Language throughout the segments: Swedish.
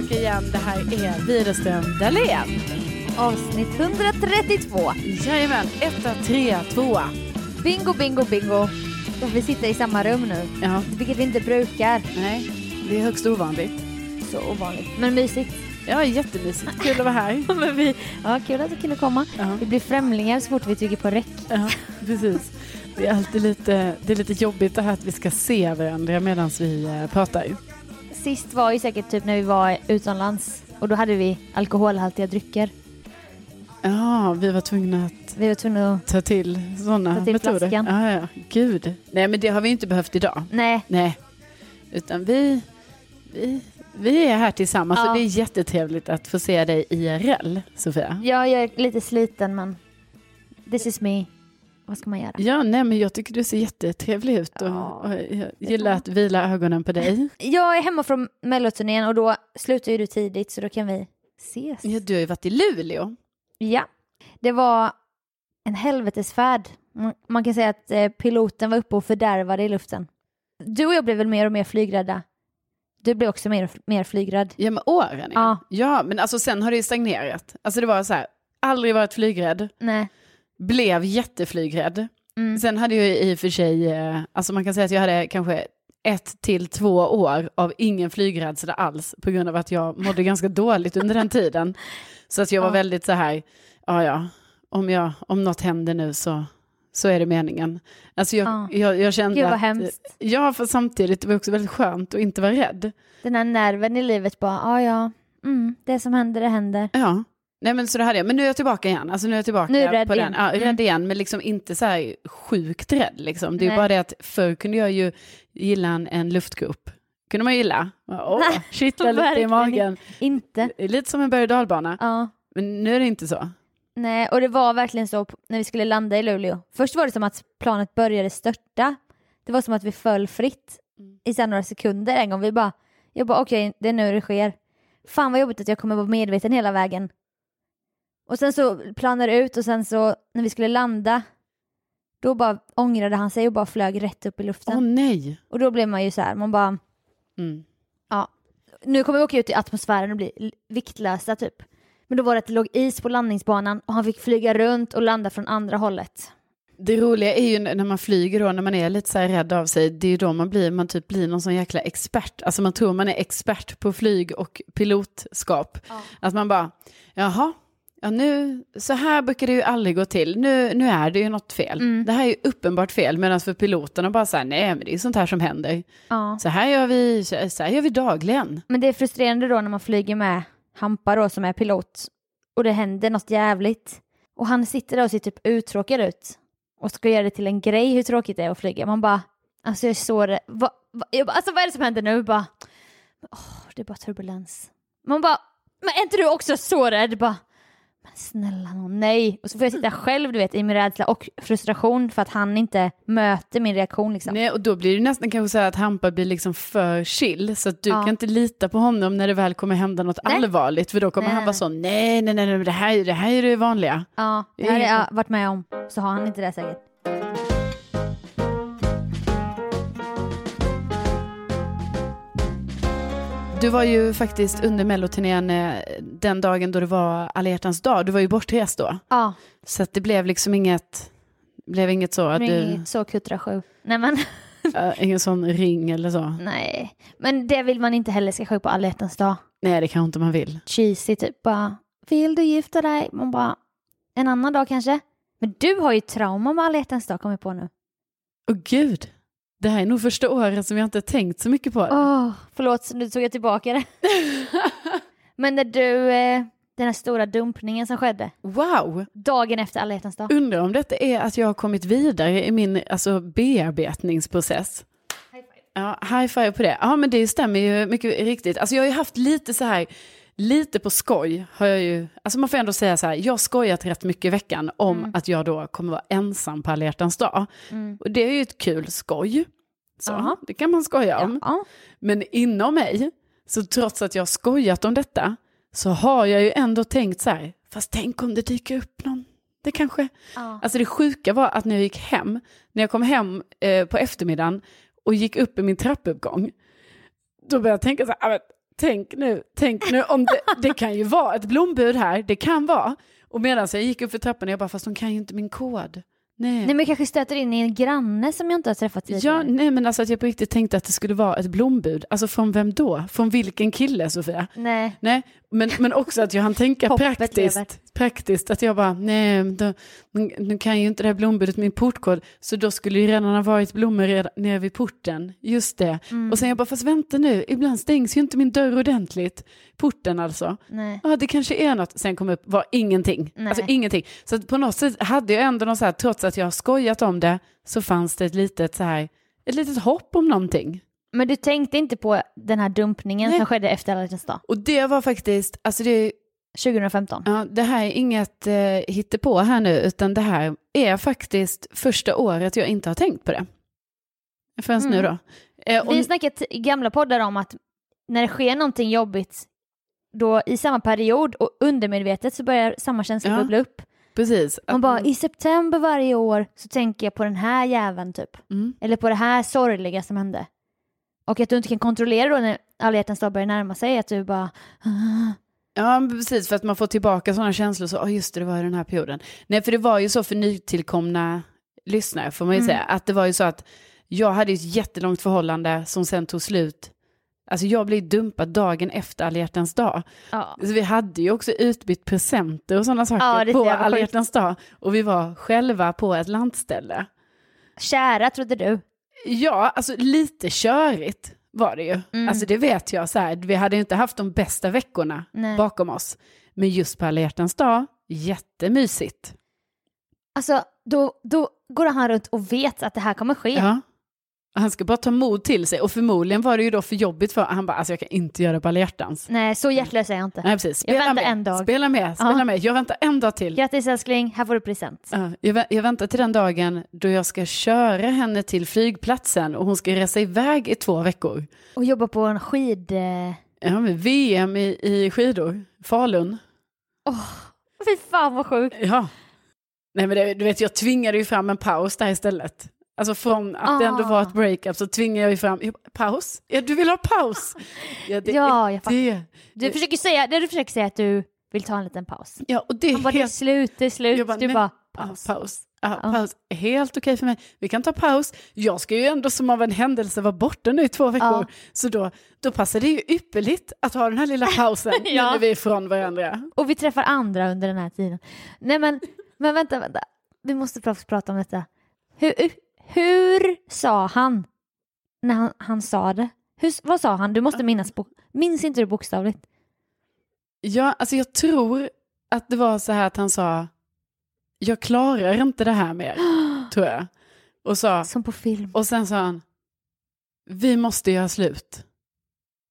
tillbaka igen. Det här är Widerström Dahlén. Avsnitt 132. Jajamän, etta, trea, tvåa. Bingo, bingo, bingo. Får vi sitta i samma rum nu, Ja, vilket vi inte brukar. nej, det är högst ovanligt. Så ovanligt. Men mysigt. Ja, jättemysigt. Kul att vara här. Men vi, ja, kul att du kunde komma. Ja, Vi blir främlingar så fort vi trycker på räck. ja precis. Det är alltid lite, det är lite jobbigt det här att vi ska se varandra medan vi eh, pratar. Sist var ju säkert typ när vi var utomlands och då hade vi alkoholhaltiga drycker. Ja, vi var tvungna att Vi var tvungna att... ta till sådana metoder. flaskan. Ja, ja, gud. Nej, men det har vi inte behövt idag. Nej, Nej, utan vi, vi, vi är här tillsammans Ja. och det är jättetrevligt att få se dig IRL, Sofia. jag är lite sliten men this is me. Vad ska man göra? Ja, nej, men jag tycker du ser jättetrevlig ut och, Ja. och jag gillar att vila ögonen på dig. Jag är hemma från melloturnén och då slutar ju du tidigt så då kan vi ses. Ja, du har ju varit i Luleå. Ja, det var en helvetesfärd. Man- kan säga att eh, piloten var uppe och fördärvade i luften. Du och jag blev väl mer och mer flygrädda. Du blev också mer och mer flygrädd. Ja, med åren. Ja. ja, men alltså sen har det ju stagnerat. Alltså det var så här, aldrig varit flygrädd, Nej. Blev jätteflygrädd. Mm. Sen hade jag i och för sig, eh, alltså man kan säga att jag hade kanske ett till två år av ingen flygrädsla alls på grund av att jag mådde ganska dåligt under den tiden. Så att jag var Ja. väldigt så här, ja ja, om, jag, om något händer nu så, så är det meningen. Alltså jag, Ja. jag, jag kände Gud vad att, hemskt. ja för samtidigt det var också väldigt skönt att inte vara rädd. Den här nerven i livet bara, ja ja, mm, det som händer det händer. Ja. Nej men så det hade jag, men nu är jag tillbaka igen. Alltså nu är jag tillbaka Nu är rädd på igen. den. Ja, Mm. rädd igen, men liksom inte så här sjukt rädd liksom. Det är Nej. bara det att förr kunde jag ju gilla en, en luftgrupp. Kunde man gilla. Åh, kittla lite i magen. Inte. Lite som en berg och dalbana. Ja. Men nu är det inte så. Nej, och det var verkligen så när vi skulle landa i Luleå. Först var det som att planet började störta. Det var som att vi föll fritt Mm. i så några sekunder en gång. Vi bara, jag bara okej, det är nu det sker. Fan vad jobbigt att jag kommer vara medveten hela vägen. Och sen så planade det ut och sen så när vi skulle landa då bara ångrade han sig och bara flög rätt upp i luften. Åh nej. Och då blev man ju så här, man bara, Mm. nu kommer vi åka ut i atmosfären och bli viktlösa typ. Men då var det att det låg is på landningsbanan och han fick flyga runt och landa från andra hållet. Det roliga är ju när man flyger då, när man är lite så här rädd av sig, det är ju då man blir, man typ blir någon sån jäkla expert. Alltså man tror man är expert på flyg och pilotskap. Att man bara, jaha, ja nu, så här brukar det ju aldrig gå till. Nu, nu är det ju något fel. Mm. Det här är ju uppenbart fel, medan för piloterna bara så här, nej men det är sånt här som händer. Ja. Så här gör vi, så här gör vi dagligen. Men det är frustrerande då när man flyger med Hampa då som är pilot och det händer något jävligt. Och han sitter där och ser typ uttråkad ut och ska göra det till en grej hur tråkigt det är att flyga. Man bara, alltså jag är så rädd. Va, va, jag bara, alltså vad är det som händer nu? Bara, åh, det är bara turbulens. Man bara, men är inte du också så rädd? Bara, men snälla nån, nej. Och så får jag sitta själv du vet i min rädsla och frustration för att han inte möter min reaktion liksom. Nej, och då blir det nästan kanske så här att Hampa blir liksom för chill, så att du Ja. kan inte lita på honom när det väl kommer hända något Nej. allvarligt, för då kommer Nej, han vara så, nej, nej, nej, nej, det här, det här är det vanliga. Ja, det Det är här har jag varit med om. Så har han inte det säkert. Du var ju faktiskt under melloturnén eh, den dagen då det var alla hjärtans dag, du var ju bortrest då. Ja, Så det blev liksom inget, blev inget så att det du, inget så kuttra sju. Nej men, ingen sån ring eller så. nej. Men det vill man inte heller ska ske på alla hjärtans dag. Nej, det kanske inte man vill. Cheesy typ bara, vill du gifta dig? Man bara, en annan dag kanske? Men du har ju trauma med alla hjärtans dag, kommer jag på nu. Åh gud, det här är nog första året som jag inte tänkt så mycket på det. Åh, förlåt, nu tog jag tillbaka det. Men när du, eh, den här stora dumpningen som skedde, Wow, dagen efter alla hjärtans dag. undrar om detta är att jag har kommit vidare i min alltså, bearbetningsprocess. Ja, high five på det. Ja, men det stämmer ju mycket riktigt. Alltså jag har ju haft lite så här, lite på skoj har jag ju, alltså man får ändå säga så här, jag har skojat rätt mycket i veckan om Mm. att jag då kommer vara ensam på alla hjärtans dag. Mm. Och det är ju ett kul skoj. Så, Jaha. det kan man skoja om. Ja. Men inom mig, så trots att jag har skojat om detta, så har jag ju ändå tänkt så här, fast tänk om det dyker upp någon, det kanske... Ja. Alltså det sjuka var att när jag gick hem, när jag kom hem eh, på eftermiddagen och gick upp i min trappuppgång, då började jag tänka så här, "Ah, tänk nu, tänk nu om det, det kan ju vara ett blombud här, det kan vara. Och medan jag gick upp för trappan, jag bara, fast de kan ju inte min kod. Nej. Nej men kanske stöter in i en granne som jag inte har träffat tidigare. Ja, nej men alltså att jag på riktigt tänkte att det skulle vara ett blombud. Alltså från vem då? Från vilken kille Sofia? Nej. Nej, men, men också att jag hann tänka lever. praktiskt. Praktiskt, att jag bara, nej, då, nu kan ju inte det här blombudet min portkod, så då skulle ju redan ha varit blommor redan, nere vid porten. Just det. Mm. Och sen jag bara, fast vänta nu, ibland stängs ju inte min dörr ordentligt. Porten alltså. Nej. Ja, det kanske är något. Sen kom upp, var ingenting. Nej. Alltså ingenting. Så på något sätt hade jag ändå någon så här, trots att jag har skojat om det, så fanns det ett litet så här, ett litet hopp om någonting. Men du tänkte inte på den här dumpningen Nej. som skedde efter alla hjärtans dag? Och det var faktiskt, alltså det, 2015? ja, det här är inget eh, hittepå här nu, utan det här är faktiskt första året jag inte har tänkt på det. Förrän Mm. nu då. Eh, och, Vi har snackat i gamla poddar om att när det sker någonting jobbigt då i samma period och undermedvetet så börjar samma känsla Ja. bubbla upp. precis. Man bara i september varje år så tänker jag på den här jäveln typ. mm. Eller på det här sorgliga som hände. Och att du inte kan kontrollera då när alla hjärtans dag börjar närma sig att du bara. Ja, precis, för att man får tillbaka sådana känslor, så, oh, just det, det var i den här perioden. Nej, för det var ju så för nytillkomna lyssnare, får man ju Mm. säga, att det var ju så att jag hade ett jättelångt förhållande som sen tog slut. Alltså jag blev dumpad dagen efter alla hjärtans dag. ja. Så vi hade ju också utbytt presenter och sådana Ja, saker är på alla hjärtans dag. Och vi var själva på ett lantställe. Kära trodde du. Ja, alltså lite körigt var det ju. Mm. Alltså det vet jag, så här, vi hade ju inte haft de bästa veckorna Nej. bakom oss. Men just på alla hjärtans dag, jättemysigt. Alltså då, då går han runt och vet att det här kommer ske. Ja. Han ska bara ta mod till sig och förmodligen var det ju då för jobbigt för han bara, alltså jag kan inte göra hjärtans. Nej, så hjärtlös är jag inte. Nej precis, Jag spela väntar med, en dag. spela med, spela Ja. med, jag väntar en dag till. Grattis älskling, här får du present. Ja, jag, vä- jag väntar till den dagen då jag ska köra henne till flygplatsen och hon ska resa iväg i två veckor. Och jobba på en skid... eh, Ja, VM i, i skidor, Falun. Fy fan vad sjukt. Ja. Nej men det, du vet, jag tvingade ju fram en paus där istället. Alltså från att det ändå Ah. var ett breakup så tvingade jag ju fram, paus? Ja, du vill ha paus? Ja, det Ja, jag fattar. det. Du försöker säga, det du försöker säga att du vill ta en liten paus. Ja, och det är Han bara, det är helt... slut, det är slut. Bara, du nej. bara, Paus. paus. Ja, paus. Ja, Ja. paus. Helt okej för mig. Vi kan ta paus. Jag ska ju ändå som av en händelse vara borta nu i två veckor. Så då, då passar det ju ypperligt att ha den här lilla pausen Ja. när vi är ifrån varandra. Och vi träffar andra under den här tiden. Nej men, men vänta, vänta. Vi måste pra- prata om detta. Hur, hur sa han när han, han sa det? Hur, vad sa han? Du måste minnas. Minns inte du bokstavligt? Ja, alltså jag tror att det var så här att han sa, jag klarar inte det här mer, tror jag. Och, sa, Som på film. och sen sa han, vi måste göra slut.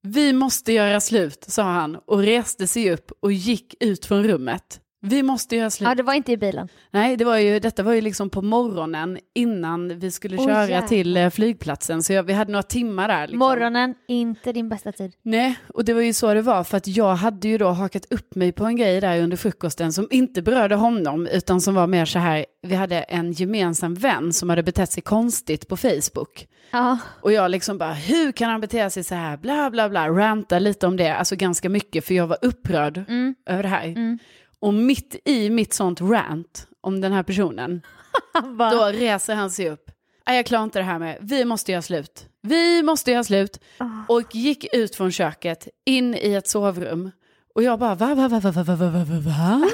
Vi måste göra slut, sa han och reste sig upp och gick ut från rummet. Vi måste göra slut. Ja, det var inte i bilen. Nej, det var ju, detta var ju liksom på morgonen innan vi skulle köra jävlar. till eh, flygplatsen. Så jag, vi hade några timmar där. Liksom. Morgonen, inte din bästa tid. Nej, och det var ju så det var för att jag hade ju då hakat upp mig på en grej där under frukosten som inte berörde honom utan som var mer så här, vi hade en gemensam vän som hade betett sig konstigt på Facebook. Ja, Och jag liksom bara, hur kan han bete sig så här, bla bla bla, ranta lite om det, alltså ganska mycket för jag var upprörd mm, över det här. mm. Och mitt i mitt sånt rant om den här personen, då reser han sig upp. Nej, jag klarar inte det här med, vi måste göra slut. Vi måste göra slut. "Åh." Och gick ut från köket, in i ett sovrum. Och jag bara, va, va, va, va, va, va, va, va, va?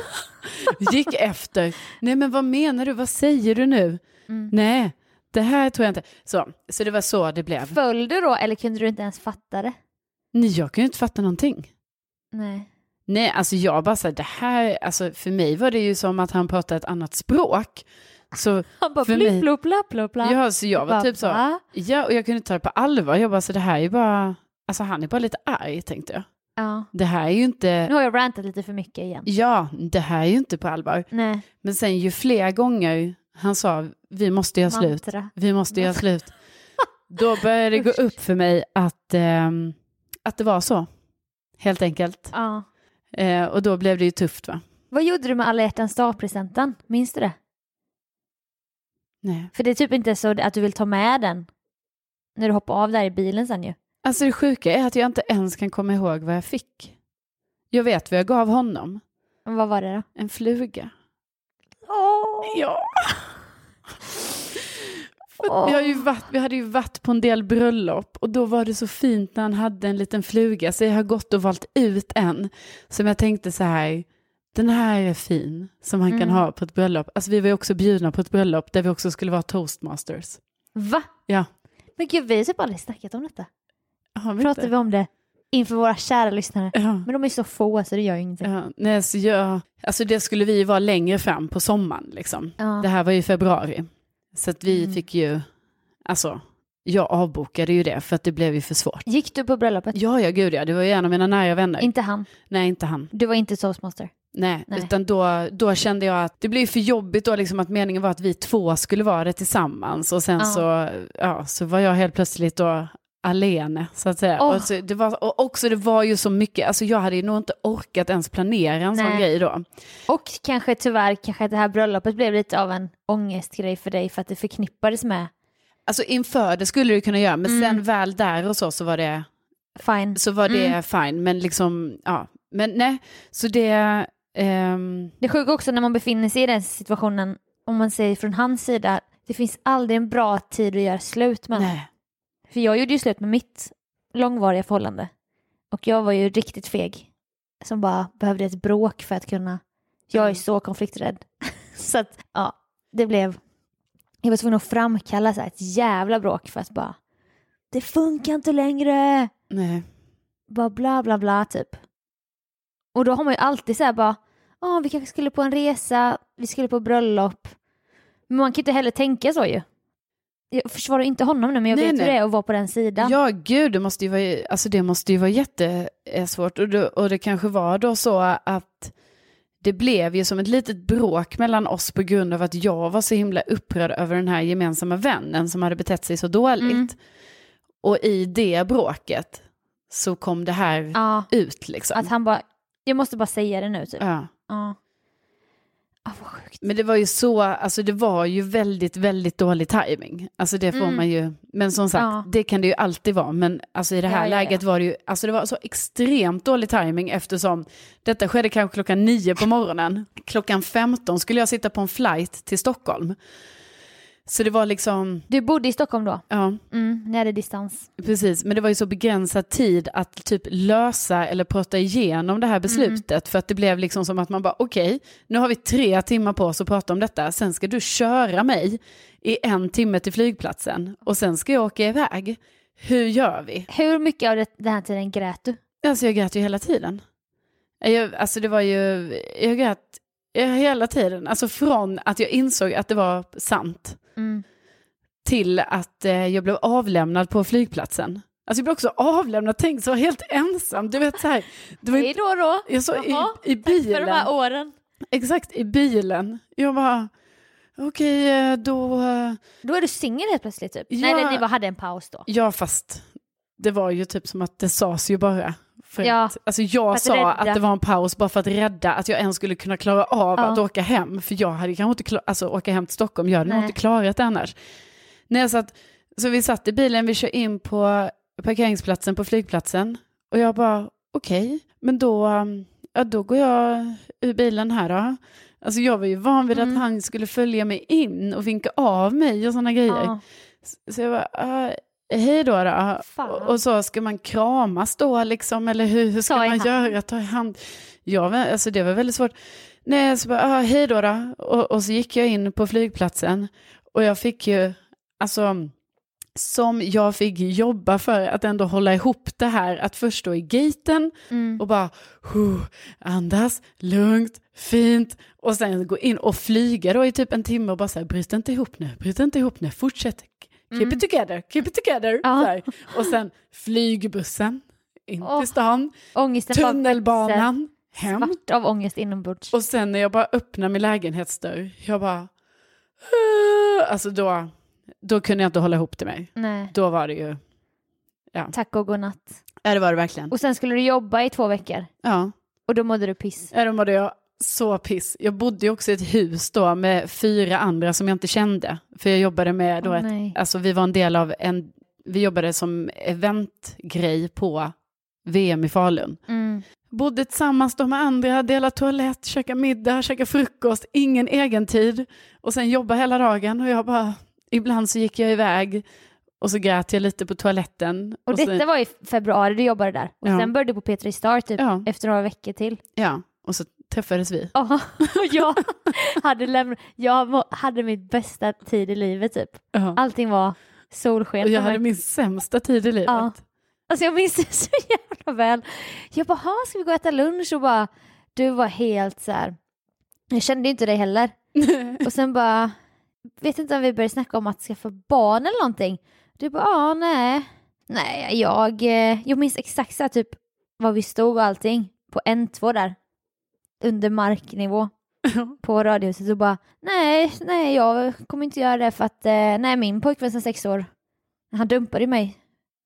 Gick efter. Nej, men vad menar du? Vad säger du nu? Mm. Nej, det här tror jag inte. Så, så det var så det blev. Föll du då eller kunde du inte ens fatta det? Nej, jag ju inte fatta någonting. Nej. Nej, alltså jag bara så här, det här, alltså för mig var det ju som att han pratade ett annat språk. Så, Han bara För blipp, mig- plopp, bla, bla, bla. ja, så jag var typ så, ja, och jag kunde inte ta det på allvar. Jag bara, så det här är ju bara, alltså han är bara lite arg, tänkte jag. Ja. Det här är ju inte, Nu har jag rantat lite för mycket igen. ja, det här är ju inte på allvar. Nej, Men sen ju fler gånger han sa, vi måste göra slut, mantra. vi måste göra slut. Då började det gå upp för mig att, ehm, att det var så, helt enkelt. Ja. Eh, och då blev det ju tufft va? Vad gjorde du med alla hjärtans dag-presenten? Minns du det? Nej. För det är typ inte så att du vill ta med den när du hoppar av där i bilen sen ju. Alltså det sjuka är att jag inte ens kan komma ihåg vad jag fick. Jag vet vad jag gav honom. Vad var det då? En fluga. Åh! Ja. Vi, har ju varit, vi hade ju varit på en del bröllop och då var det så fint när han hade en liten fluga så jag har gått och valt ut en som jag tänkte så här, den här är fin som han kan Mm. ha på ett bröllop. Alltså vi var ju också bjudna på ett bröllop där vi också skulle vara toastmasters. Va? Ja. Men gud, vi har typ aldrig snackat om detta. Vi Pratar vi om det inför våra kära lyssnare? Ja. Men de är så få så det gör ju ingenting. Ja, nej, så jag, alltså det skulle vi ju vara längre fram på sommaren liksom. Ja. Det här var ju februari. Så att vi Mm. fick ju, alltså, jag avbokade ju det för att det blev ju för svårt. Gick du på bröllopet? Ja, ja, gud ja, det var ju en av mina nära vänner. Inte han. Nej, inte han. Du var inte toastmaster. Nej, Nej. utan då, då kände jag att det blev för jobbigt då liksom att meningen var att vi två skulle vara det tillsammans och sen Ja. så, ja, så var jag helt plötsligt då alene så att säga. Åh. Och, så, det var, och också det var ju så mycket, alltså jag hade ju nog inte orkat ens planera en sån Nej. grej då. Och kanske tyvärr, kanske det här bröllopet blev lite av en ångestgrej för dig för att det förknippades med Alltså inför det skulle du kunna göra, men Mm. sen väl där och så, så var det, fine. så var det Mm. fine. Men liksom, ja, men nej, så det, ehm, Det sjuka också när man befinner sig i den situationen, om man säger från hans sida, det finns aldrig en bra tid att göra slut med. nej. För jag gjorde ju slut med mitt långvariga förhållande. Och jag var ju riktigt feg. Som bara behövde ett bråk för att kunna... Jag är Mm. så konflikträdd. så att, ja, det blev... Jag var tvungen att framkalla så här ett jävla bråk för att bara... Det funkar inte längre! nej. Bara bla bla bla typ. Och då har man ju alltid så här bara... Ja, vi kanske skulle på en resa, vi skulle på bröllop. Men man kan ju inte heller tänka så ju. Jag försvarar inte honom nu, men jag Nej, vet nej. hur det är att vara på den sidan. Ja, gud, det måste ju vara, alltså det måste ju vara jättesvårt. Och det, och det kanske var då så att det blev ju som ett litet bråk mellan oss på grund av att jag var så himla upprörd över den här gemensamma vännen som hade betett sig så dåligt. Mm. Och i det bråket så kom det här Ja, ut liksom. att han bara, jag måste bara säga det nu typ. Ja. ja. Ah, vad sjukt. Men det var ju så, alltså det var ju väldigt, väldigt dålig timing. Alltså det får Mm. man ju, men som sagt, Ja. det kan det ju alltid vara. Men alltså i det här Ja, ja, ja. läget var det ju, alltså det var så extremt dålig timing eftersom detta skedde kanske klockan nio på morgonen. Klockan 15 skulle jag sitta på en flight till Stockholm. Så det var liksom, Du bodde i Stockholm då? ja, Mm, ni hade distans. precis. Men det var ju så begränsad tid att typ lösa eller prata igenom det här beslutet. För att det blev liksom som att man bara, okej, nu har vi tre timmar på oss att prata om detta. Sen ska du köra mig i en timme till flygplatsen. Och sen ska jag åka iväg. Hur gör vi? Hur mycket av det, den här tiden grät du? Alltså jag grät ju hela tiden. Jag, alltså det var ju, jag grät hela tiden. Alltså från att jag insåg att det var sant. Mm. till att eh, jag blev avlämnad på flygplatsen. Alltså jag blev också avlämnad, tänk så var helt ensam. Du vet så här, det var Hej då då! jag så Jaha, i, i För de bilen, här åren. exakt i bilen. Jag bara, okej eh, då, eh, Då är du singel helt plötsligt typ? Ja. Nej, ni hade en paus då. ja fast det var ju typ som att det sades ju bara. För Ja, att, alltså jag att sa rädda. att det var en paus bara för att rädda att jag ens skulle kunna klara av Ja. att åka hem. För jag hade kanske inte klarat, alltså åka hem till Stockholm, jag hade nog inte klarat det annars. Nej, så, att, så vi satt i bilen, vi kör in på parkeringsplatsen på flygplatsen och jag bara okej, men då, um, ja, då går jag ur bilen här då. Alltså jag var ju van vid Mm. att han skulle följa mig in och vinka av mig och sådana grejer. Ja. Så jag bara, ah, hej då då. Och, så ska man kramas då liksom, eller hur, hur ska man hand. göra? Ta i hand. Ja, alltså det var väldigt svårt. Nej, så bara, ah, hej då då. Och, och så gick jag in på flygplatsen och jag fick ju, alltså, som jag fick jobba för att ändå hålla ihop det här, att först stå i gaten Mm. och bara andas lugnt, fint och sen gå in och flyga då i typ en timme och bara så här, bryt inte ihop nu, bryt inte ihop nu, fortsätt, keep Mm. it together, keep it together. Ja. Och sen flygbussen in Åh, till stan, Ångesten tunnelbanan, hem. Svart av ångest inombords. Och sen när jag bara öppnar min lägenhetsdörr, jag bara, alltså då, då kunde jag inte hålla ihop till mig. Nej, Då var det ju, tack och godnatt. ja det var det verkligen. Och sen skulle du jobba i två veckor Ja. och då mådde du piss. Ja, då mådde jag så piss. Jag bodde ju också i ett hus då med fyra andra som jag inte kände. För jag jobbade med då Åh, ett, alltså vi var en del av en, vi jobbade som eventgrej på VM i Falun. Mm. Bodde tillsammans de med andra, delade toalett, käkade middag, käkade frukost, ingen egen tid. Och sen jobba hela dagen och jag bara, ibland så gick jag iväg och så grät jag lite på toaletten. Och, så, detta var i februari du jobbade där. Och Ja. sen började du på P3 Star typ Ja. efter några veckor till. Ja, och så träffades vi. Ja, och jag hade, lämnat, jag hade min bästa tid i livet typ. Ja. Allting var solsken Och jag hade min sämsta tid i livet. Ja. Alltså jag minns det så jävla väl. Jag bara, "Ha, ska vi gå och äta lunch? Och bara, du var helt så här. Jag kände inte dig heller. Och sen bara, vet inte om vi började snacka om att skaffa barn eller någonting. Du bara, ja, nej. Nej, jag, eh, jag minns exakt så här, typ var vi stod och allting på N2 där. Under marknivå på radiohuset och bara, nej, nej, jag kommer inte göra det för att, eh, nej, min pojkvän sen sex år, han dumpade mig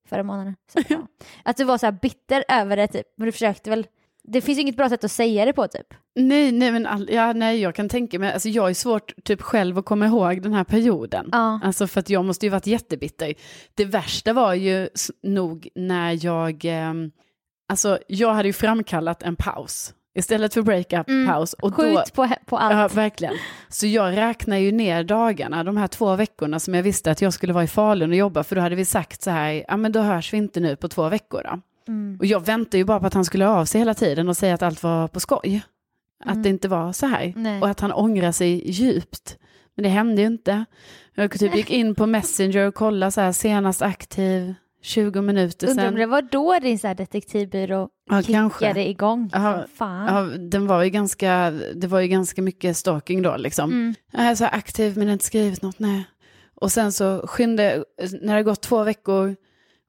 förra månaden. Så, ja. Att du var så här bitter över det typ, men du försökte väl, det finns inget bra sätt att säga det på typ. Nej, nej, men all, ja, nej, jag kan tänka mig, alltså jag är svårt typ själv att komma ihåg den här perioden. Ja. Alltså för att jag måste ju varit jättebitter. Det värsta var ju nog när jag, ehm, alltså jag hade ju framkallat en paus. Istället för breakup, Mm. paus. Och då, Skjut på, på allt. Ja, verkligen. Så jag räknar ju ner dagarna, de här två veckorna som jag visste att jag skulle vara i Falun och jobba, för då hade vi sagt så här, ja men då hörs vi inte nu på två veckor då. Mm. Och jag väntade ju bara på att han skulle höra av sig hela tiden och säga att allt var på skoj. Att Mm. det inte var så här. Nej. Och att han ångrar sig djupt. Men det hände ju inte. Jag typ gick in på Messenger och kollade så här, senast aktiv, 20 minuter Undrar om sedan. det var då din så här detektivbyrå Ja, kanske. kickade igång. Ja, fan. Ja, den var ju ganska, det var ju ganska mycket stalking då liksom. Mm. Jag är så aktiv men inte skrivit något, nej. Och sen så skynde, när det gått två veckor,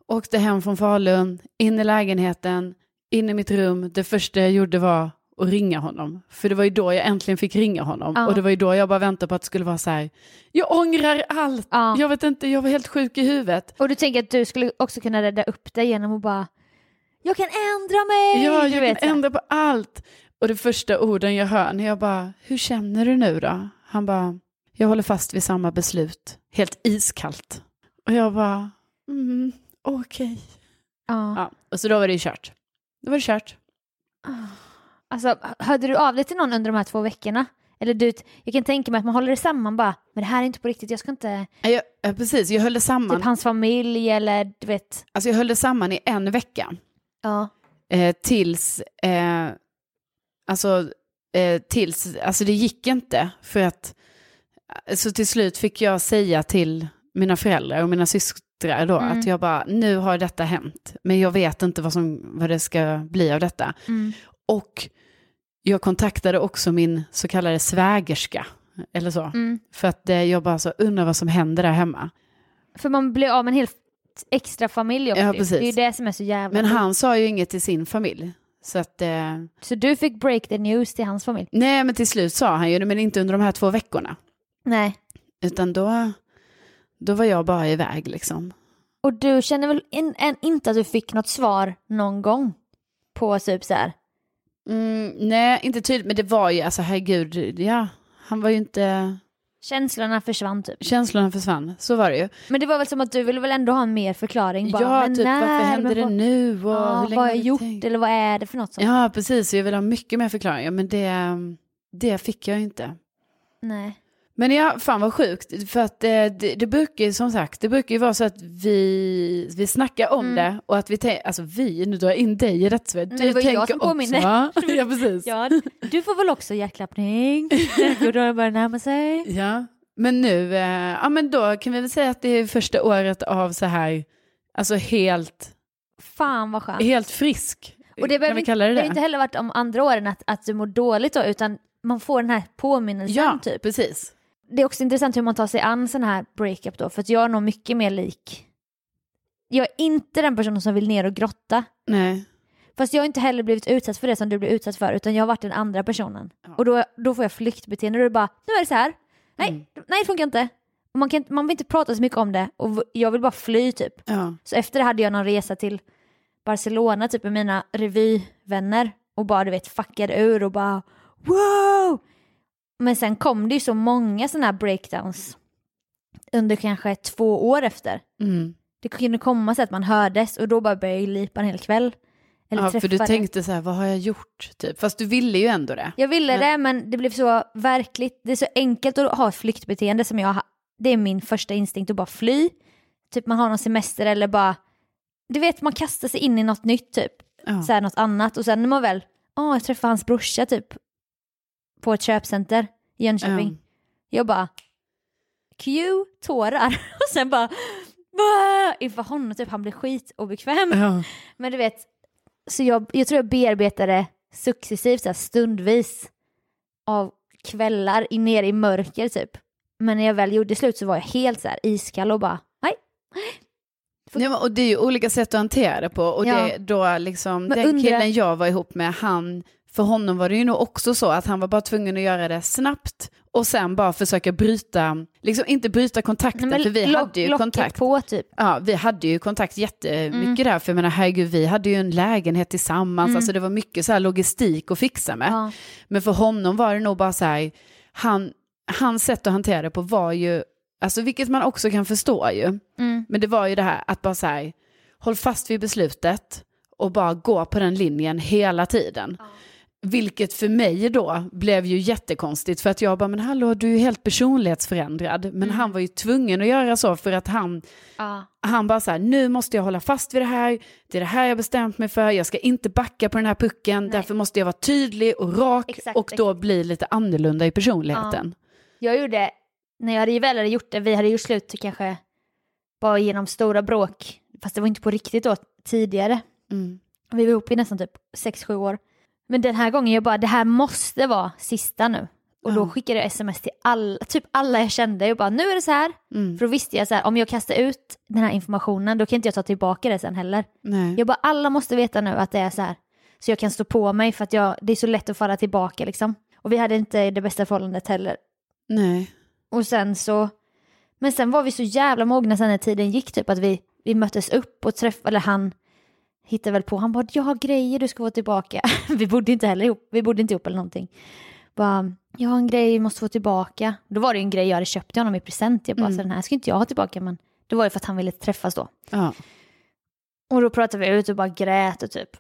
åkte hem från Falun, in i lägenheten, in i mitt rum. Det första jag gjorde var att ringa honom. För det var ju då jag äntligen fick ringa honom. Ja. Och det var ju då jag bara väntade på att det skulle vara så här, jag ångrar allt. Ja. Jag vet inte, jag var helt sjuk i huvudet. Och du tänker att du skulle också kunna rädda upp dig genom att bara jag kan ändra mig! Ja, du jag vet, så kan här. ändra på allt. Och det första orden jag hör när jag bara, hur känner du nu då? Han bara, jag håller fast vid samma beslut. Helt iskallt. Och jag bara, mm, okej. Ja. Ja, och så då var det ju kört. Då var det kört. Alltså, hörde du av dig till någon under de här två veckorna? Eller du, jag kan tänka mig att man håller det samman bara, men det här är inte på riktigt, jag ska inte, Ja, Jag, ja, precis, jag höll det samman. typ hans familj eller du vet. Alltså jag höll det samman i en vecka. Ja. Eh, tills, eh, alltså, eh, tills, alltså det gick inte. För att, så till slut fick jag säga till mina föräldrar och mina systrar då Mm. att jag bara, nu har detta hänt. Men jag vet inte vad, som, vad det ska bli av detta. Mm. Och jag kontaktade också min så kallade svägerska. Eller så. Mm. För att eh, jag bara så undrar vad som händer där hemma. För man blir av med en helt extra familj också. Ja, precis. Det är ju det som är så jävla Men han sa ju inget till sin familj. Så att, eh, Så du fick break the news till hans familj? nej men till slut sa han ju det, men inte under de här två veckorna. Nej. Utan då, då var jag bara iväg liksom. Och du känner väl in, än inte att du fick något svar någon gång? På typ så här. Mm, nej, inte tydligt, men det var ju, alltså herregud, ja, han var ju inte, Känslorna försvann typ. känslorna försvann, så var det ju. Men det var väl som att du ville väl ändå ha en mer förklaring? Bara, ja, men typ när, varför hände det nu och Ja, hur länge vad har jag gjort tänkt? eller vad är det för något? Sånt? Ja, precis, jag vill ha mycket mer förklaringar, men det, det fick jag ju inte. Nej. Men ja, fan vad sjukt, för att eh, det, det brukar ju som sagt, det brukar ju vara så att vi, vi snackar om Mm. det och att vi tänker, alltså vi, nu drar jag in dig i rätt Men det var ju jag som påminner. va? Ja, precis. Ja, du får väl också hjärtklappning? Då börjar närma sig. Ja, men nu, eh, ja men då kan vi väl säga att det är första året av så här, alltså helt, Fan vad skönt. helt frisk. Och det behöver inte, det det inte heller varit om andra åren att, att du mår dåligt då, utan man får den här påminnelsen Ja, typ. precis. Det är också intressant hur man tar sig an sån här breakup då, för att jag är nog mycket mer lik. Jag är inte den personen som vill ner och grotta. Nej. Fast jag har inte heller blivit utsatt för det som du blev utsatt för, utan jag har varit den andra personen. Ja. Och då, då får jag flyktbeteende, och det bara, nu är det så här. Nej, Mm. nej det funkar inte. Och man, kan, man vill inte prata så mycket om det, och jag vill bara fly typ. Ja. Så efter det hade jag någon resa till Barcelona typ med mina revyvänner och bara du vet fuckade ur och bara wow! Men sen kom det ju så många sådana här breakdowns under kanske två år efter. Mm. det kunde komma så att man hördes och då bara började jag lipa en hel kväll. Eller Ja, för du tänkte så här, vad har jag gjort? Typ. Fast du ville ju ändå det. Jag ville Ja. det men det blev så verkligt, det är så enkelt att ha ett flyktbeteende som jag. Det är min första instinkt att bara fly. Typ man har någon semester eller bara, du vet man kastar sig in i något nytt typ. Ja. Så här, något annat och sen när man väl, åh jag träffade hans brorsa typ. På ett köpcenter i Jönköping. Ja. Jag bara, cue tårar och sen bara, "Bah!" inför honom typ, han blev skitobekväm. Ja. Men du vet, så jag, jag tror jag bearbetade successivt, så här, stundvis av kvällar i, ner i mörker typ. Men när jag väl gjorde slut så var jag helt så här iskall och bara, nej. Men, och det är ju olika sätt att hantera det på. Och Ja. det, då liksom, Men den undrar- killen jag var ihop med, han, för honom var det ju nog också så att han var bara tvungen att göra det snabbt och sen bara försöka bryta, liksom inte bryta kontakten, Nej, för vi hade ju kontakt. på typ. Ja, vi hade ju kontakt jättemycket Mm. där, för jag menar herregud, vi hade ju en lägenhet tillsammans, alltså det var mycket så här logistik att fixa med. Ja. Men för honom var det nog bara så här, han, hans sätt att hantera det på var ju, alltså vilket man också kan förstå ju, Mm. men det var ju det här att bara så här, håll fast vid beslutet och bara gå på den linjen hela tiden. Vilket för mig då blev ju jättekonstigt för att jag bara, men hallå du är helt personlighetsförändrad. Men han var ju tvungen att göra så för att han, Ja. han bara så här, nu måste jag hålla fast vid det här, det är det här jag bestämt mig för, jag ska inte backa på den här pucken, därför måste jag vara tydlig och rak Exakt, och då bli lite annorlunda i personligheten. Jag gjorde, när jag hade väl hade gjort det, vi hade gjort slut kanske bara genom stora bråk, fast det var inte på riktigt då tidigare. Mm. Vi var ihop i nästan typ 6-7 år. Men den här gången jag bara, det här måste vara sista nu. Och då skickade jag sms till alla, typ alla jag kände. Jag bara, nu är det så här. Mm. För då visste jag så här, om jag kastar ut den här informationen, då kan inte jag ta tillbaka det sen heller. Nej. Jag bara, alla måste veta nu att det är så här. Så jag kan stå på mig för att jag, det är så lätt att falla tillbaka liksom. Och vi hade inte det bästa förhållandet heller. Nej. Och sen så, men sen var vi så jävla mogna sen när tiden gick typ att vi, vi möttes upp och träffade, eller han hittade väl på, han bara jag har grejer du ska få tillbaka. vi bodde inte heller ihop, vi bodde inte ihop eller någonting. Bara, jag har en grej, jag måste få tillbaka. Då var det ju en grej jag hade köpt till honom i present, jag bara Mm. så den här ska inte jag ha tillbaka men det var ju för att han ville träffas då. Ja. Och då pratade vi ut och bara grät och typ.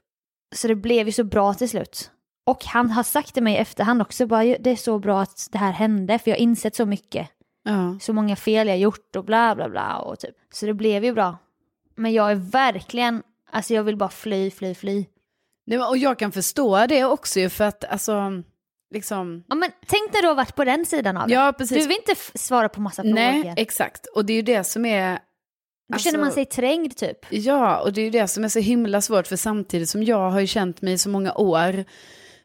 Så det blev ju så bra till slut. Och han har sagt till mig i efterhand också, bara, det är så bra att det här hände för jag har insett så mycket Ja. så många fel jag gjort och bla bla bla och typ. Så det blev ju bra. Men jag är verkligen, alltså jag vill bara fly, fly, fly. Nej, och jag kan förstå det också ju för att alltså, liksom, Ja men tänk när du har varit på den sidan av det. ja precis. Du vill inte svara på massa Nej, frågor. exakt. Och det är ju det som är... Då känner man alltså- sig trängd typ. Ja, och det är ju det som är så himla svårt, för samtidigt som jag har ju känt mig i så många år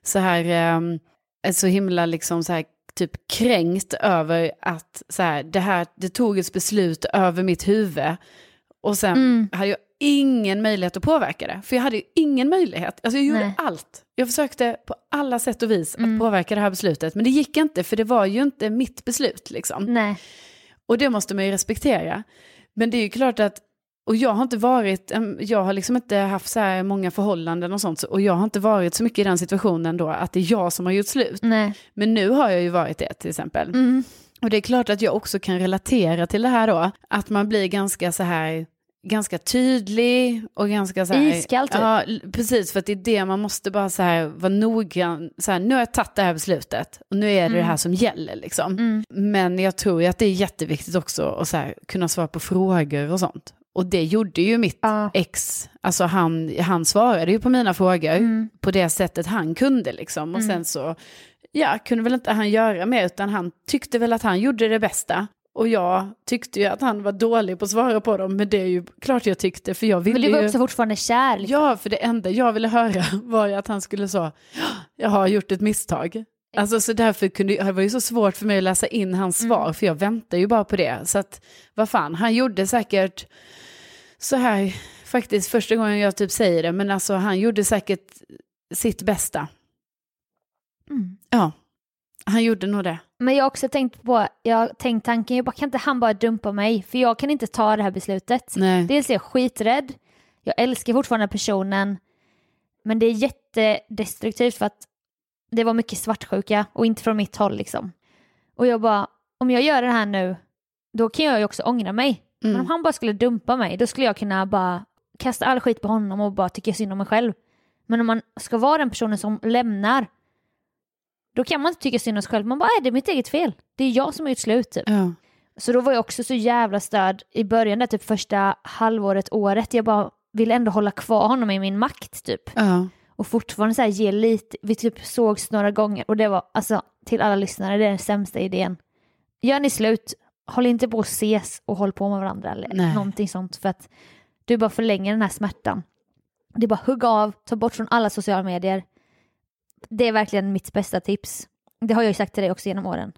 så här, um, så himla liksom så här, typ kränkt över att så här, det här, det tog ett beslut över mitt huvud och sen Mm. hade jag ingen möjlighet att påverka det, för jag hade ju ingen möjlighet. Alltså jag gjorde Nej. allt. Jag försökte på alla sätt och vis Mm. att påverka det här beslutet, men det gick inte, för det var ju inte mitt beslut liksom. Nej. Och det måste man ju respektera. Men det är ju klart att, och jag har inte varit, jag har liksom inte haft så här många förhållanden och sånt, så- och jag har inte varit så mycket i den situationen då att det är jag som har gjort slut. Nej. Men nu har jag ju varit det till exempel. Mm. Och det är klart att jag också kan relatera till det här då, att man blir ganska så här, ganska tydlig och ganska så här... Iskall, typ. Ja, precis, för att det är det man måste bara så här vara noggrann, så här, nu har jag tagit det här beslutet och nu är det det här som gäller liksom. Mm. Men jag tror ju att det är jätteviktigt också att så här, kunna svara på frågor och sånt. Och det gjorde ju mitt Ja. ex, alltså han, han svarade ju på mina frågor Mm. på det sättet han kunde liksom. Och sen så, ja, kunde väl inte han göra mer utan han tyckte väl att han gjorde det bästa. Och jag tyckte ju att han var dålig på att svara på dem, men det är ju klart jag tyckte, för jag ville Men du var ju... också fortfarande kär. Liksom. Ja, för det enda jag ville höra var ju att han skulle så, jag har gjort ett misstag. Alltså så därför kunde, det var ju så svårt för mig att läsa in hans svar, för jag väntar ju bara på det. Så att, vad fan, han gjorde säkert så här, faktiskt första gången jag typ säger det, men alltså han gjorde säkert sitt bästa. Mm. Ja, han gjorde nog det. Men jag har också tänkt på, jag har tänkt tanken, jag bara, kan inte han bara dumpa mig? För jag kan inte ta det här beslutet. Nej. Dels är jag skiträdd, jag älskar fortfarande personen, men det är jättedestruktivt för att det var mycket svartsjuka och inte från mitt håll liksom. Och jag bara, om jag gör det här nu, då kan jag ju också ångra mig. Men om han bara skulle dumpa mig, då skulle jag kunna bara kasta all skit på honom och bara tycka synd om mig själv. Men om man ska vara den personen som lämnar, då kan man inte tycka synd om sig själv. Man bara, är det mitt eget fel. Det är jag som har gjort slut. Typ. Ja. Så då var jag också så jävla störd i början, där, typ första halvåret, året. Jag bara ville ändå hålla kvar honom i min makt typ. Ja. Och fortfarande så här ge lite, vi typ sågs några gånger och det var alltså till alla lyssnare, det är den sämsta idén. Gör ni slut, håll inte på att ses och håll på med varandra eller Nej. någonting sånt för att du bara förlänger den här smärtan. Det är bara hugga av, ta bort från alla sociala medier. Det är verkligen mitt bästa tips. Det har jag ju sagt till dig också genom åren.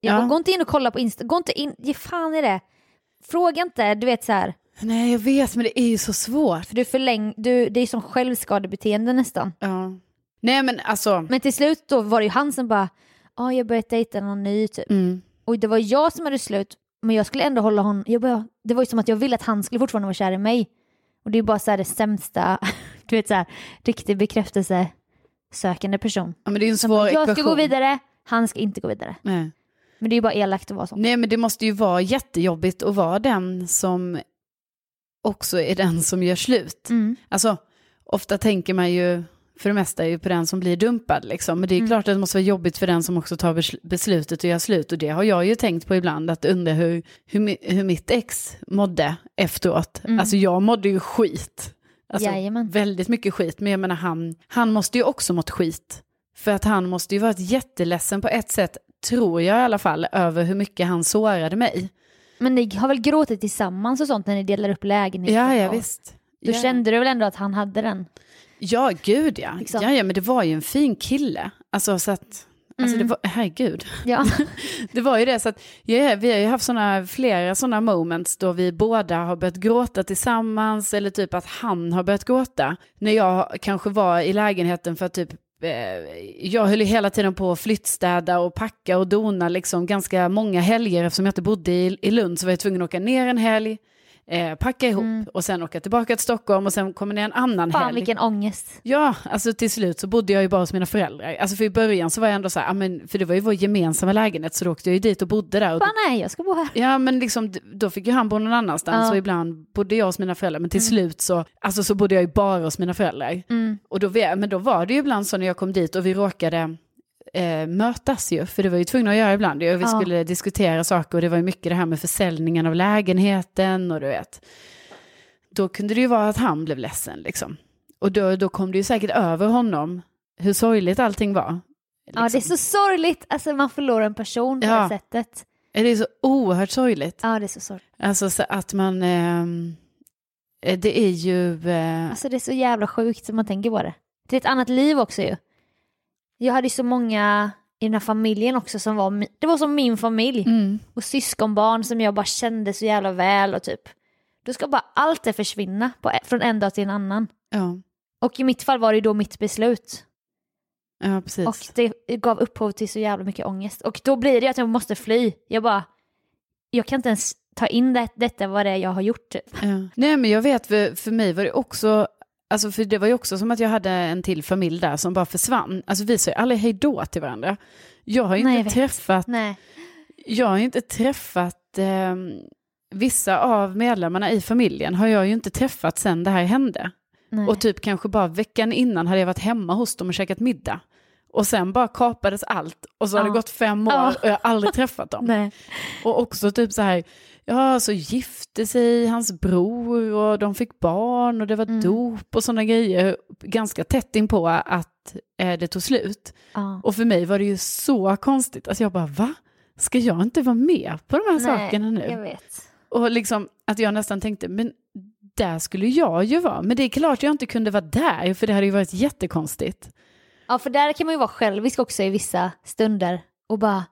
Jag Ja. Gå inte in och kolla på Insta, gå inte in, ge fan i det. Fråga inte, du vet så här, Nej, jag vet, men det är ju så svårt. för du förläng, du, det är som självskadebeteende nästan. Ja. Nej, men alltså. Men till slut då var det ju han som bara, ja ah, jag börjat dejta någon ny typ. Mm. Och det var jag som hade slut, men jag skulle ändå hålla honom, jag bara, det var ju som att jag ville att han skulle fortfarande vara kär i mig. Och det är ju bara så här det sämsta, du vet så här, riktig bekräftelse sökande person. Ja, men det är en svår bara, jag ska gå vidare, han ska inte gå vidare. Nej. Men det är ju bara elakt att vara så. Nej, men det måste ju vara jättejobbigt att vara den som också är den som gör slut. Mm. Alltså, ofta tänker man ju för det mesta ju på den som blir dumpad liksom. Men det är Mm. klart att det måste vara jobbigt för den som också tar besl- beslutet att göra slut. Och det har jag ju tänkt på ibland, att undra hur, hur, hur mitt ex mådde efteråt. Mm. Alltså jag mådde ju skit. Alltså, Jajamän. väldigt mycket skit. Men jag menar han, han måste ju också mått skit. För att han måste ju varit jätteledsen på ett sätt, tror jag i alla fall, över hur mycket han sårade mig. Men ni har väl gråtit tillsammans och sånt när ni delar upp lägenheten? Ja, ja visst. Då ja. kände du väl ändå att han hade den? Ja, gud ja. Liksom. ja. Ja, men det var ju en fin kille. Alltså så att, alltså Mm. det var, herregud. Ja. Det var ju det, så att ja, vi har ju haft såna, flera sådana moments då vi båda har börjat gråta tillsammans eller typ att han har börjat gråta. När jag kanske var i lägenheten för att typ eh, jag höll ju hela tiden på att flyttstäda och packa och dona liksom ganska många helger eftersom jag inte bodde i, i Lund så var jag tvungen att åka ner en helg, eh, packa ihop Mm. och sen åka tillbaka till Stockholm och sen komma ner en annan Fan helg. vilken ångest. Ja, alltså till slut så bodde jag ju bara hos mina föräldrar. Alltså för i början så var jag ändå så här, men, för det var ju vår gemensamma lägenhet så då åkte jag ju dit och bodde där. Och Fan nej, jag ska bo här. Ja men liksom, då fick ju han bo någon annanstans Ja. och ibland bodde jag hos mina föräldrar. Men till slut så, alltså så bodde jag ju bara hos mina föräldrar. Mm. Och då, men då var det ju ibland så när jag kom dit och vi råkade eh, mötas ju, för det var ju tvungna att göra ibland. Vi Ja. skulle diskutera saker och det var ju mycket det här med försäljningen av lägenheten och du vet. Då kunde det ju vara att han blev ledsen liksom. Och då, då kom det ju säkert över honom hur sorgligt allting var. Ja, det är så sorgligt. Alltså man förlorar en person på Ja. det sättet. Det är så oerhört sorgligt. Ja, det är så sorgligt. Alltså så att man, ehm, eh, det är ju, eh, Alltså det är så jävla sjukt som man tänker på det. Det är ett annat liv också ju. Jag hade så många i den här familjen också som var, det var som min familj. mm, Och syskonbarn som jag bara kände så jävla väl och typ. Då ska bara allt det försvinna på, från en dag till en annan. ja, Och i mitt fall var det då mitt beslut. ja precis. Och det gav upphov till så jävla mycket ångest. Och då blir det att jag måste fly. Jag bara, jag kan inte ens ta in det, detta vad det är jag har gjort. Typ. Ja. Nej men jag vet, för, för mig var det också, alltså för det var ju också som att jag hade en till familj där som bara försvann. Alltså vi sa ju aldrig hej då till varandra. Jag har ju Nej, jag inte vet. träffat, Nej. jag har inte träffat, ehm, vissa av medlemmarna i familjen har jag ju inte träffat sen det här hände. Nej. Och typ kanske bara veckan innan hade jag varit hemma hos dem och käkat middag. Och sen bara kapades allt och så har Ja. det gått fem år Ja. och jag har aldrig träffat dem. Nej. Och också typ så här, ja så gifte sig hans bror och de fick barn och det var Mm. dop och sådana grejer. Ganska tätt in på att eh, det tog slut. Ja. Och för mig var det ju så konstigt. Alltså jag bara, va? Ska jag inte vara med på de här sakerna nu? Och liksom att jag nästan tänkte, men där skulle jag ju vara. Men det är klart jag inte kunde vara där, för det hade ju varit jättekonstigt. Ja, för där kan man ju vara självisk också i vissa stunder och bara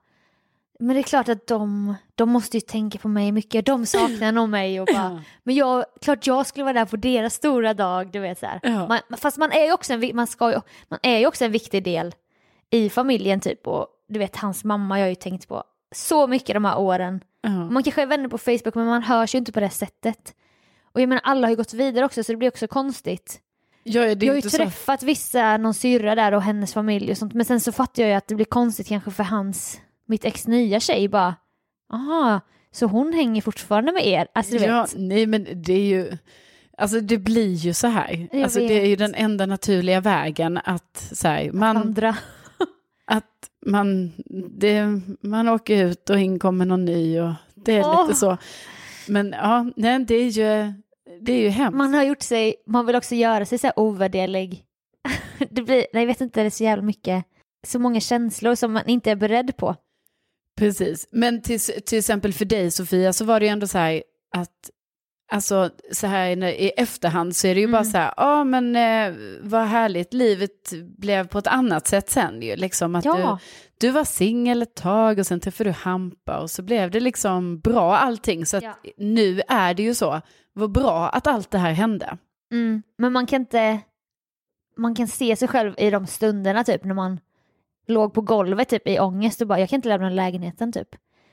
men det är klart att de, de måste ju tänka på mig mycket, de saknar nog mig och bara, men jag, klart jag skulle vara där på deras stora dag, du vet så. Ja. Man, fast man är ju också en, man ska ju, man är ju också en viktig del i familjen typ och du vet hans mamma jag har ju tänkt på så mycket de här åren. Ja. Man kanske är vänner på Facebook men man hörs ju inte på det sättet. Och jag menar alla har ju gått vidare också så det blir också konstigt. Ja, Jag har ju inte så... träffat vissa, någon syrra där och hennes familj och sånt. Men sen så fattar jag ju att det blir konstigt kanske för hans, mitt ex nya tjej bara, aha, Så hon hänger fortfarande med er. Alltså du ja, vet. nej men det är ju, alltså det blir ju så här. Jag Alltså det är ju den enda naturliga vägen att så här, man, Andra. att man, det, man åker ut och in kommer någon ny och det är Åh. lite så. Men ja, nej, det är ju, det är ju hemskt. Man har gjort sig, man vill också göra sig så här ovärderlig. Det blir, nej, jag vet inte, det är så jävla mycket, så många känslor som man inte är beredd på. Precis, men till, till exempel för dig Sofia så var det ju ändå så här att Alltså så här i efterhand så är det ju bara Mm. så här, ja men eh, vad härligt, livet blev på ett annat sätt sen ju. Liksom att Ja. du, du var singel ett tag och sen träffade du Hampa och så blev det liksom bra allting. Så Ja. nu är det ju så, vad bra att allt det här hände. Mm. Men man kan inte, man kan se sig själv i de stunderna typ när man låg på golvet typ i ångest och bara jag kan inte lämna lägenheten typ.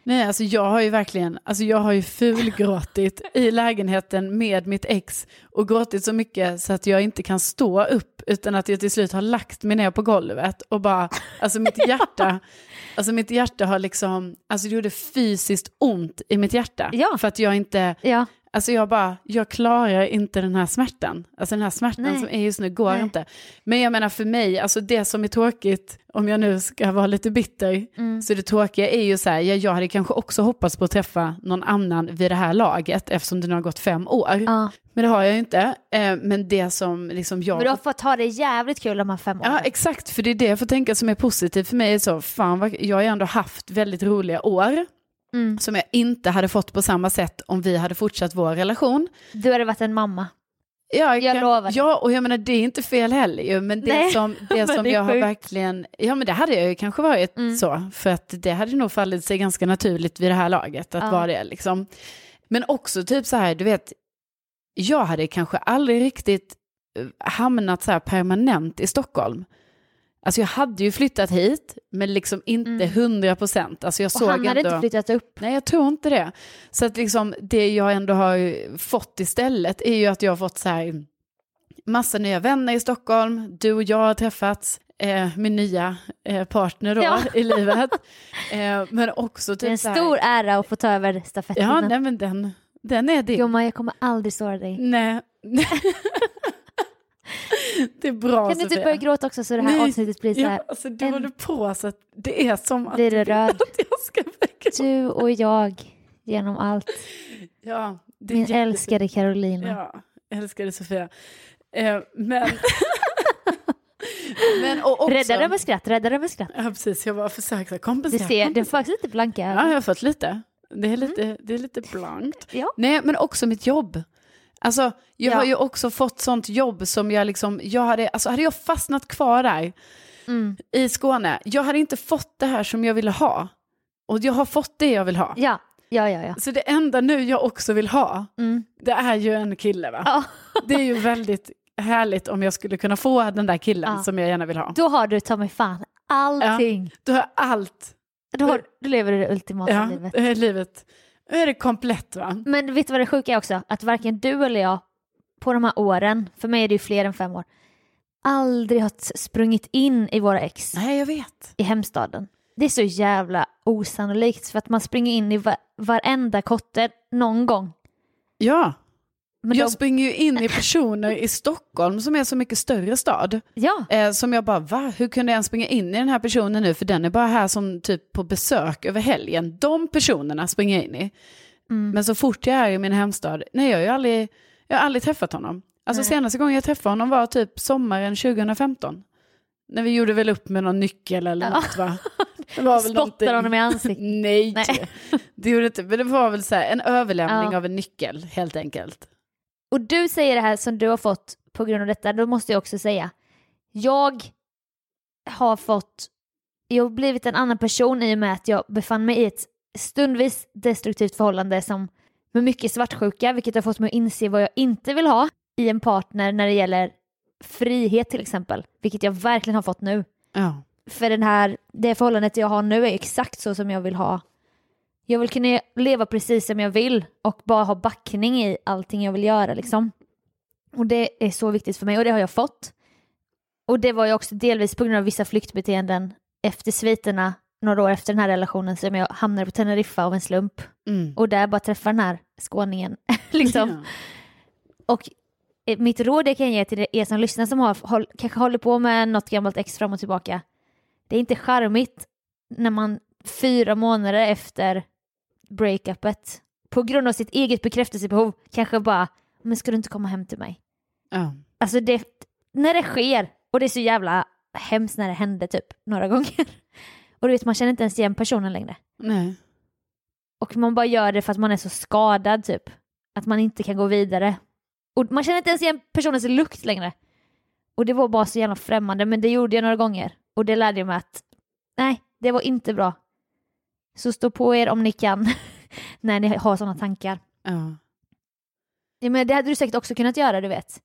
Nej, alltså jag har ju verkligen, alltså jag har ju fulgråtit i lägenheten med mitt ex och gråtit så mycket så att jag inte kan stå upp utan att jag till slut har lagt mig ner på golvet och bara, alltså mitt hjärta, alltså mitt hjärta har liksom, alltså det gjorde fysiskt ont i mitt hjärta. Ja. För att jag inte, Ja, alltså jag bara, jag klarar inte den här smärtan. Alltså den här smärtan Nej. som är just nu går Nej. inte. Men jag menar för mig, alltså det som är tråkigt, om jag nu ska vara lite bitter, Mm. så det tråkiga är ju så här, jag, jag hade kanske också hoppats på att träffa någon annan vid det här laget eftersom det nu har gått fem år. ja. Men det har jag ju inte. Eh, men det som liksom jag... Men du har fått ha det jävligt kul de här fem åren. Ja, exakt, för det är det jag får tänka som är positivt för mig. Så, fan, vad, jag har ju ändå haft väldigt roliga år Mm. som jag inte hade fått på samma sätt om vi hade fortsatt vår relation. Du hade varit en mamma. Ja, Jag lovar. Ja, och jag menar det är inte fel heller ju, men det Nej, som, det som det jag har sjukt. verkligen, ja men det hade jag ju kanske varit Mm. så, för att det hade nog fallit sig ganska naturligt vid det här laget att Ja. vara det liksom. Men också typ så här, du vet, jag hade kanske aldrig riktigt eh, hamnat så här permanent i Stockholm. Alltså jag hade ju flyttat hit, men liksom inte Mm. hundra procent. Alltså jag Och såg han hade ändå... inte flyttat upp. Nej, jag tror inte det. Så att liksom det jag ändå har fått istället är ju att jag har fått så här massa nya vänner i Stockholm. Du och jag har träffats, eh, min nya eh, partner då Ja. i livet. Eh, men också Det är en typ här, stor ära att få ta över Ja, stafettpinnen. nej men den, den är din. Gumman, jag kommer aldrig såra dig. Nej. det är bra Kan du typ Sofia. börja gråta också så det här Nej. avsnittet blir så här. Ja, alltså du en- håller på så att det är som att, Blir du rörd? att jag ska gråta. Du och jag genom allt. Ja, det Min jätte- älskade Carolina. Ja, älskar dig Sofia. Eh, men... men och också... Rädda den med skratt, rädda den med skratt. Ja, precis. Jag bara försöker Du kompensera. ser, det är faktiskt lite blanka Ja, jag har fått lite. Det är lite, det är lite blankt. Ja. Nej, men också mitt jobb. Alltså, jag Ja. har ju också fått sånt jobb som jag liksom, jag hade, alltså hade jag fastnat kvar där Mm. i Skåne, jag hade inte fått det här som jag ville ha. Och jag har fått det jag vill ha. Ja, ja, ja. ja. Så det enda nu jag också vill ha, Mm. det är ju en kille va? ja. Det är ju väldigt härligt om jag skulle kunna få den där killen Ja. som jag gärna vill ha. Då har du ta mig fan allting. Då har jag allt. Då, har, då lever du det ultimata Ja, livet. är livet. Nu är det komplett va? Men vet du vad det sjuka är också? Att varken du eller jag på de här åren, för mig är det ju fler än fem år, aldrig har sprungit in i våra ex Nej, jag vet. i hemstaden. Det är så jävla osannolikt för att man springer in i va- varenda kotte någon gång. Ja, Men jag de, springer ju in i personer i Stockholm som är så mycket större stad. ja, Eh, som jag bara, va? Hur kunde jag ens springa in i den här personen nu? För den är bara här som typ på besök över helgen. De personerna springer jag in i. Mm. Men så fort jag är i min hemstad, nej jag har ju aldrig, jag har aldrig träffat honom. Alltså Nej. senaste gången jag träffade honom var typ sommaren 2015. När vi gjorde väl upp med någon nyckel eller Ja. något va? Det var väl spottar honom i ansiktet. Nej, Nej. det gjorde inte. Men det var väl så här, en överlämning Ja. av en nyckel helt enkelt. Och du säger det här som du har fått på grund av detta, då måste jag också säga, jag har fått, jag har blivit en annan person i och med att jag befann mig i ett stundvis destruktivt förhållande som med mycket svartsjuka, vilket har fått mig att inse vad jag inte vill ha i en partner när det gäller frihet till exempel, vilket jag verkligen har fått nu. Ja. För den här, det förhållandet jag har nu är exakt så som jag vill ha. Jag vill kunna leva precis som jag vill och bara ha backning i allting jag vill göra liksom. Och det är så viktigt för mig och det har jag fått. Och det var ju också delvis på grund av vissa flyktbeteenden efter sviterna några år efter den här relationen som jag hamnade på Teneriffa av en slump. Mm. Och där bara träffade den här skåningen. liksom. Ja. Och eh, mitt råd jag kan ge till er som lyssnar som har, håll, kanske håller på med något gammalt ex fram och tillbaka. Det är inte charmigt när man fyra månader efter breakupet på grund av sitt eget bekräftelsebehov kanske bara, men ska du inte komma hem till mig? Ja. Alltså det, när det sker, och det är så jävla hemskt när det hände typ några gånger. Och du vet, man känner inte ens igen personen längre. Nej. Och man bara gör det för att man är så skadad typ. Att man inte kan gå vidare. Och man känner inte ens igen personens lukt längre. Och det var bara så jävla främmande, men det gjorde jag några gånger. Och det lärde jag mig att nej, det var inte bra. Så stå på er om ni kan när ni har sådana tankar. Ja. Ja, men det hade du säkert också kunnat göra, du vet.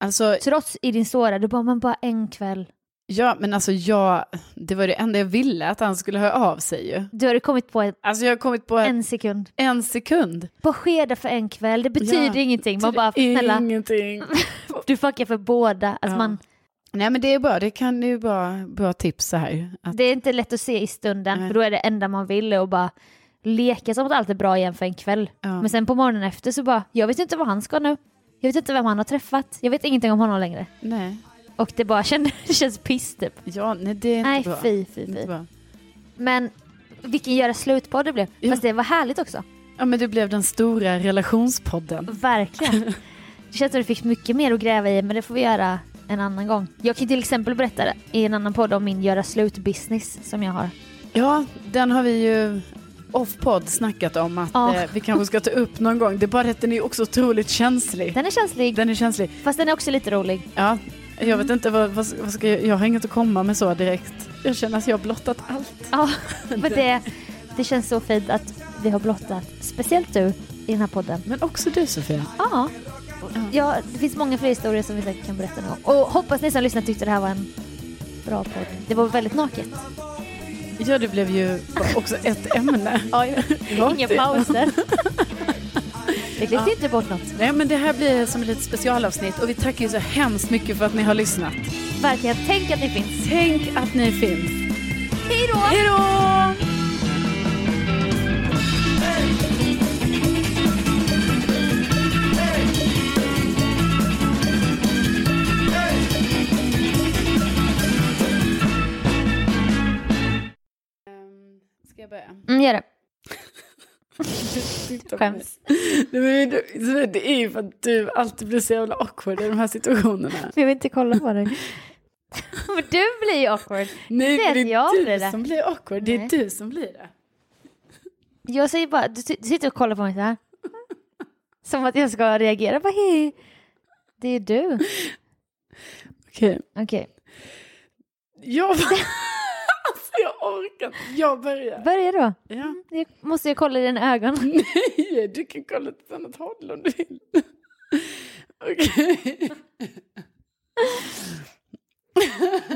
Alltså, Trots i din såra, du bara, men bara en kväll. ja, men alltså jag, det var det enda jag ville, att han skulle höra av sig ju. Du hade kommit på en, Alltså jag har kommit på en, sekund. en sekund. Bara ske det för en kväll, det betyder Ja, ingenting. Man bara, snälla, Ingenting. du fuckar för båda. Alltså Ja. man, Nej men det är bra, det kan ju vara bra tips så här. Att, det är inte lätt att se i stunden, Nej. för då är det enda man vill att bara leka som att allt är bra igen för en kväll. ja. Men sen på morgonen efter så bara, jag vet inte vad han ska nu. Jag vet inte vem han har träffat. Jag vet ingenting om honom längre. Nej. Och det bara kände, det känns piss typ. Ja, nej det är inte Nej, bra. fy, fy, fy. bra. Men vilken göra slut på det blev. Ja. Fast det var härligt också. Ja men det blev den stora relationspodden. Verkligen. Det känns som att du fick mycket mer att gräva i, men det får vi göra en annan gång. Jag kan till exempel berätta i en annan podd om min göra slut-business som jag har. Ja, den har vi ju off-podd snackat om att Ja. eh, vi kanske ska ta upp någon gång. Det är bara att den är också otroligt känslig. Den är känslig, Den är känslig. fast den är också lite rolig. Ja, jag vet inte vad, vad, vad ska jag, jag har inget att komma med så direkt. Jag känner att jag har blottat allt. Ja, men det, det känns så fint att vi har blottat, speciellt du, i den här podden. Men också du Sofia. Ja. Ja, det finns många fler historier som vi säkert kan berätta någon gång. Och hoppas ni som lyssnar tyckte det här var en bra podd. Det var väldigt naket. Ja, det blev ju också ett ämne. Rakt Inga in. pauser. Vi klippte inte bort något. Nej, men det här blir som ett litet specialavsnitt och vi tackar ju så hemskt mycket för att ni har lyssnat. Verkligen, tänk att ni finns. Tänk att ni finns. Hej då! Hej då! Jag börja? Mm, gör det. På. Skäms. Det är ju för att du alltid blir så jävla awkward i de här situationerna. Jag vill inte kolla på dig. Men du blir ju awkward. Nej, Det men det jag är blir du det. som blir awkward. Det är du som blir det. Jag säger bara, du, du sitter och kollar på mig så här. Som att jag ska reagera. Bara, hej. Det är du. Okej. Okej, Jag, alltså, jag. Jag börjar. börja då. Ja. Jag måste jag kolla i dina ögon. Nej, du kan kolla åt ett annat håll om du vill. Okej.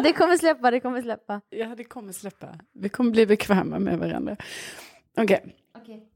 Det kommer släppa, det kommer släppa. Ja, det kommer släppa. Vi kommer bli bekväma med varandra. Okej. Okej.